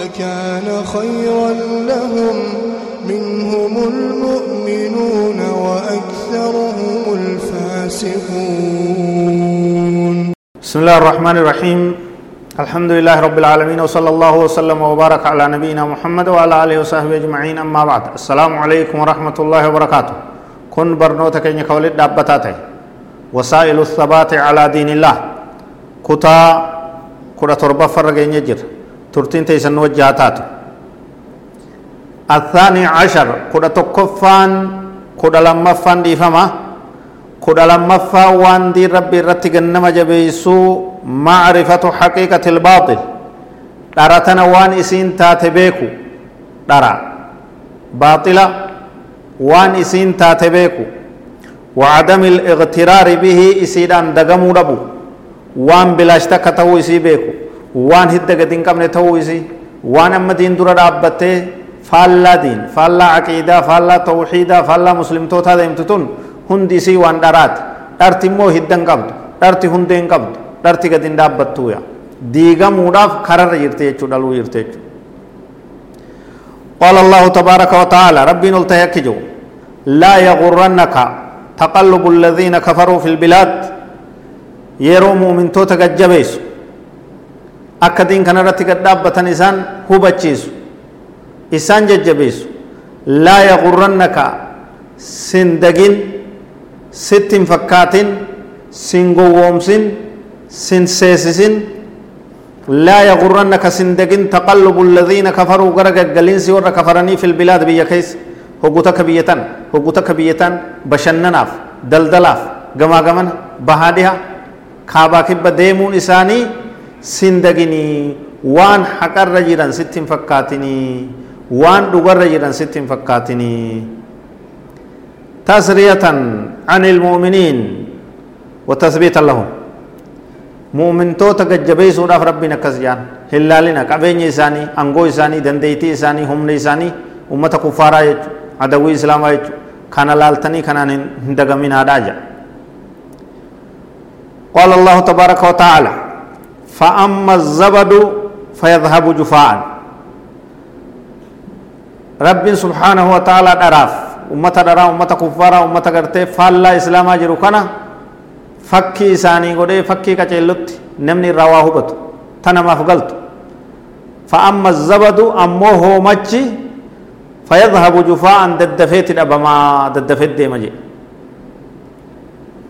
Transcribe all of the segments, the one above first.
لكان خيرا لهم منهم المؤمنون وأكثرهم الفاسقون. بسم الله الرحمن الرحيم. الحمد لله رب العالمين وصلى الله وسلم وبارك على نبينا محمد وعلى آله وصحبه أجمعين. أما بعد السلام عليكم ورحمة الله وبركاته. كن برنوتك إنك ولد دابتاتي. وسائل الثبات على دين الله. كتا كرة تربة فرقين يجر ترتين تيسن وجهاتات الثاني عشر كرة تكفان كرة لما فان ديفما كرة لما وان دي ربي رتي جنما جبيسو معرفة حقيقة الباطل دارتنا وان اسين تاتبيكو دارا باطلة وان اسين تاتبيكو وعدم الاغترار به اسيدان دغمو ربو وان بلاشتك تو اسي بيكو waan hidda gadi hin qabne ta'uu isii waan amma diin dura dhaabbattee faallaa diin faallaa aqiidaa faallaa tawxiidaa faallaa muslimtootaa deemtu tun hundi isii waan dharaati dharti immoo hidda hin qabdu dharti hundee hin qabdu dharti gadi hin dhaabbattuuya diigamuudhaaf kararra jirte jechuu dhaluu jechuu قال الله تبارك وتعالى ربي نلته يكجو لا يغرنك تقلب الذين كفروا في البلاد يرو مؤمن توتا جبيسو akka diin kanarratti gad dhaabbatan isaan hubachiisu isaan jajjabeessu laa yaqurrannaka sin dagin sitti hin fakkaatin sin gowwoomsin sin seesisin لا يغرنك سندقين تقلب الذين كفروا غرق قلنسي ور كفرني في البلاد بيا كيس هقوتك بيتان هقوتك بيتان بشنناف دلدلاف غما غمن بهادها كابا كبا ديمون إساني sindaginii waan haqarra jiran sitti hin fakkaatinii waan dhugarra jiran sitti hin fakkaatinii tasriyatan an ilmu'miniin وتثبيتا لهم مؤمن توتا ججبيسو داف ربنا كسجان هلالنا قبين إساني أنغو إساني دنديتي إساني هم إساني أمة كفارا يجو عدوي إسلام يجو كان لالتني كان هندقمين هذا قال الله تبارك وتعالى فأما الزبد فيذهب جفاء. رب سبحانه وتعالى دراف أمة درا أمة كفارة أمة قرتي فالا إسلاما جرو كنا. فكي إساني قدي فكي كچلت نمني رواه بط تنما فقلت فأما الزبد أمو هو مچي فيذهب جفاء. ددفيت الأبما ددفيت دي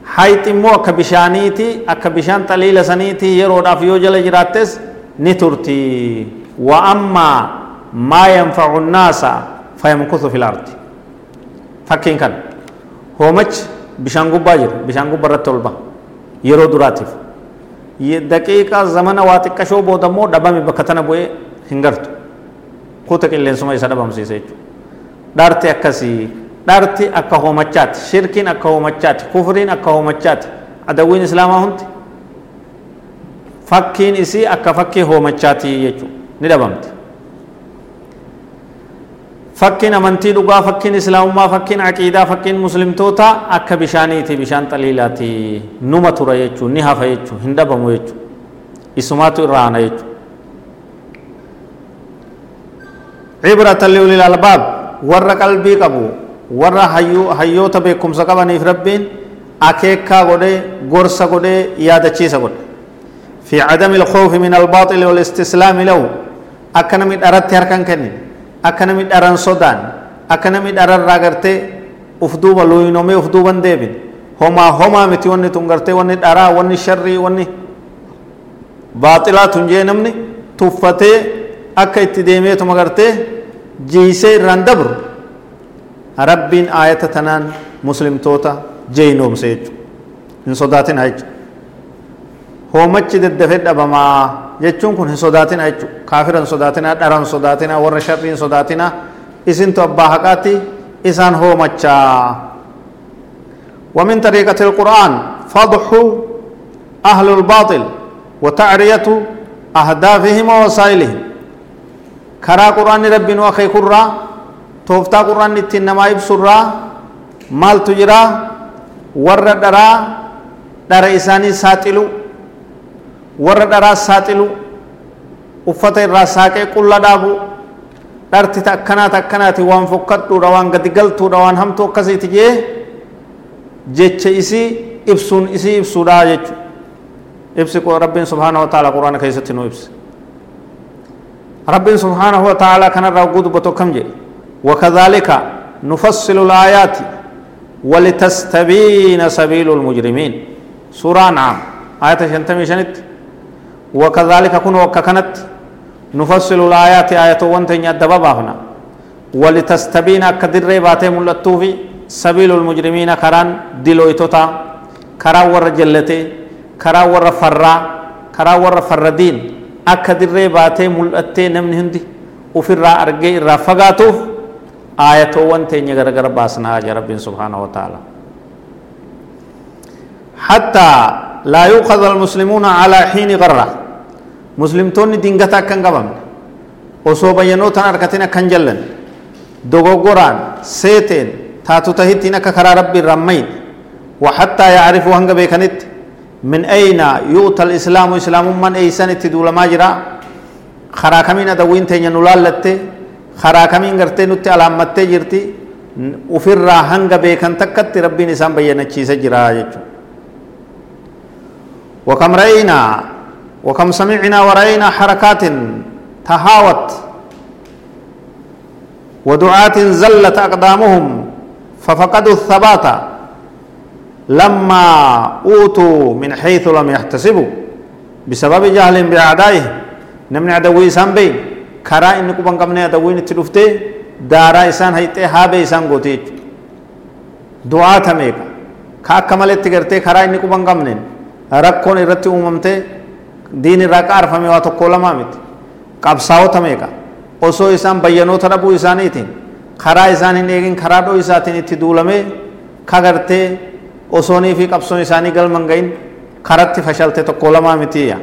مجي hayti immoo akka bishaaniiti akka bishaan xaliila saniiti yeroodhaaf yoo jala jiraattes ni turti wa ammaa maa yanfacu nnaasa fayamkuthu fi lardi fakkiin kan hoomachi bishaan gubbaa jira bishaan gubba irratti ol baha yeroo duraatiif daqiiqaa zamana waa xiqqashoo booda immoo dhabame bakka tana bu'ee hin gartu kuuta qilleensuma isa dhabamsiisa jechuudha dharte akkasii dharti akka hoomachaati shirkiin akka hoomachaati kufriin akka hoomachaati adawwiin islaamaa hundi fakkiin isii akka fakkii hoomachaati jechuu ni dhabamti fakkiin amantii dhugaa fakkiin islaamummaa fakkiin aqiidaa fakkiin muslimtoota akka bishaaniiti bishaan xaliilaati numa tura jechuu ni hafa jechuu hin dhabamu jechuu isumaatu irraa ana jechuu cibratan liulil albaab warra qalbii qabu warra hayyoota beekumsa qabaniif rabbiin akeekkaa godhee gorsa godhee yaadachiisa godhe. في عدم الخوف من الباطل والاستسلام له أكنا من أردت هركن كنين أكنا من أرن صدان أكنا من أرن راغرتي أفدوبا لوينومي أفدوبا ديبين هما هما متي وني تنغرتي وني أرا وني شري وني باطلا تنجي نمني تفتي أكا اتديمي تمغرتي جيسي رندبر rabbiin aayata tanaan muslimtoota jeynoomse jechuudha hin sodaatin jechuudha hoomachi daddafee dhabamaa jechuun kun hin sodaatina jechuudha kaafira hin sodaatina dhara hin sodaatina warra sharrii hin sodaatina isintu abbaa haqaati isaan hoomachaa ومن طريقة القرآن فضح أهل الباطل وتعرية أهدافهم ووسائلهم كرا قرآن ربنا وخي قرى توفتا قرآن نتنما يبسرى مال تجرى ور درا در إساني ساتلو ور درا ساتلو uffata irraa saaqee qulla dhaabu dharti takkanaati akkanaati waan fokkadhuudha waan gadi galtuudha waan hamtuu akkasiiti jee jecha isii ibsuun isii ibsuudha jechu ibsi rabbiin subhaanahu wa ta'ala quraana keessatti nu ibse rabbiin subhaanahu wa ta'ala kanarraa oguu dubbatu akkam jedhe وكذلك نفصل الآيات ولتستبين سبيل المجرمين. سورة نعم آية شنتمي شنت؟ وكذلك كن وككنت. نفصل الآيات آية وانتين يدبا بافنا ولتستبين كدر باتي ملتو في سبيل المجرمين كران دلو إتوتا. كرا ور جلتي كرا ور فرا كرا ور فردين. baatee mul'attee namni hundi ofirraa argee irraa fagaatuuf aayatoowwan teenya garagara baasnaa jee rabbiin subhaanahu wa ta'ala حتى لا يؤخذ المسلمون على حين غرة مسلمتون دينغتا كان قبم osoo bayyanootan harkatin akkan jallan dogoggoraan seeteen taatu tahittiin akka karaa rabbi irraan mayin وحتى يعرفوا هنگا بيكنت من أين يؤتى الإسلام إسلام من أيسان اتدول ما جرا خراكمين أدوين تين نلالت خراكمين غرتي نتي علامت جرتي وفر هنگا بيكن تكت ربي نسان بينا چيس جرا جيچو وكم رأينا وكم سمعنا ورأينا حركات تهاوت ودعاة زلت أقدامهم ففقدوا الثبات لما أوتوا من حيث لم يحتسبوا بسبب جهل بأعدائهم نمن عدوي إسان بين كرا إن كبان قمنا عدوين تلفته دارا إسان هيته هابه إسان قوتي دعاء تميك كاك كمالت تغرته كرا إن كبان قمنا ركون إرتي أممته دين الرقار فمي واتو قولما مت قبساو تميك osoo isaan bayyanoota dhabuu isaaniitiin karaa isaan hin eegin karaa dhoo isaatiin itti duulame kagartee osoonii fi qabsoon isaanii galman gahin karatti fashalte tokko lamaa mitiya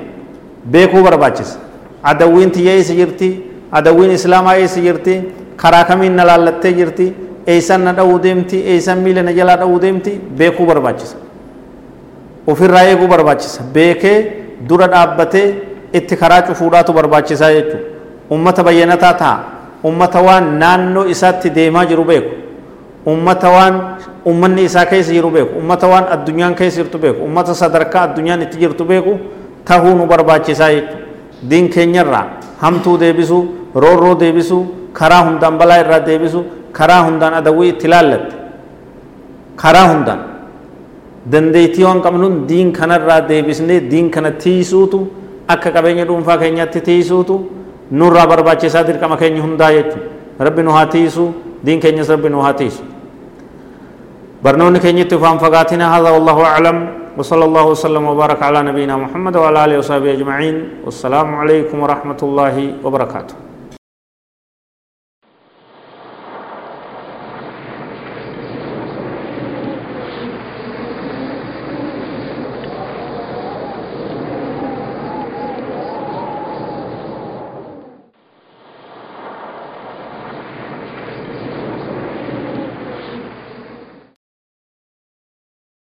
beekuu barbaachisa adawwiin tiyya eessa jirti adawwiin islaamaa eessa jirti karaa kamiin na laallattee jirti eessan na dha'uu deemti eessan miila na jalaa dha'uu deemti beekuu barbaachisa ofirraa eeguu barbaachisa beekee dura dhaabbatee itti karaa cufuudhaatu barbaachisaa jechuudha ummata bayyanataa ta'a ummata waan naannoo isaatti deemaa jiru beeku ummata waan ummanni isaa keessa jiru beeku ummata waan addunyaan keessa jirtu beeku ummata sadarkaa addunyaan itti jirtu beeku tahuu nu barbaachisaa jechuudha diin keenyarraa hamtuu deebisuu roorroo deebisuu karaa hundaan balaa irraa deebisuu karaa hundaan adawwii itti laallatte karaa hundaan dandeettii waan qabnuun diin kanarraa deebisnee diin kana tiisuutu akka qabeenya dhuunfaa keenyatti tiisuutu nurraa barbaachisaa dirqama keenya hundaa jechuudha rabbi nu haa tiisu diin keenyas rabbi nu haa tiisu برنون كنيت فهم فقاتنا هذا والله أعلم وصلى الله وسلم وبارك على نبينا محمد وعلى آله وصحبه أجمعين والسلام عليكم ورحمة الله وبركاته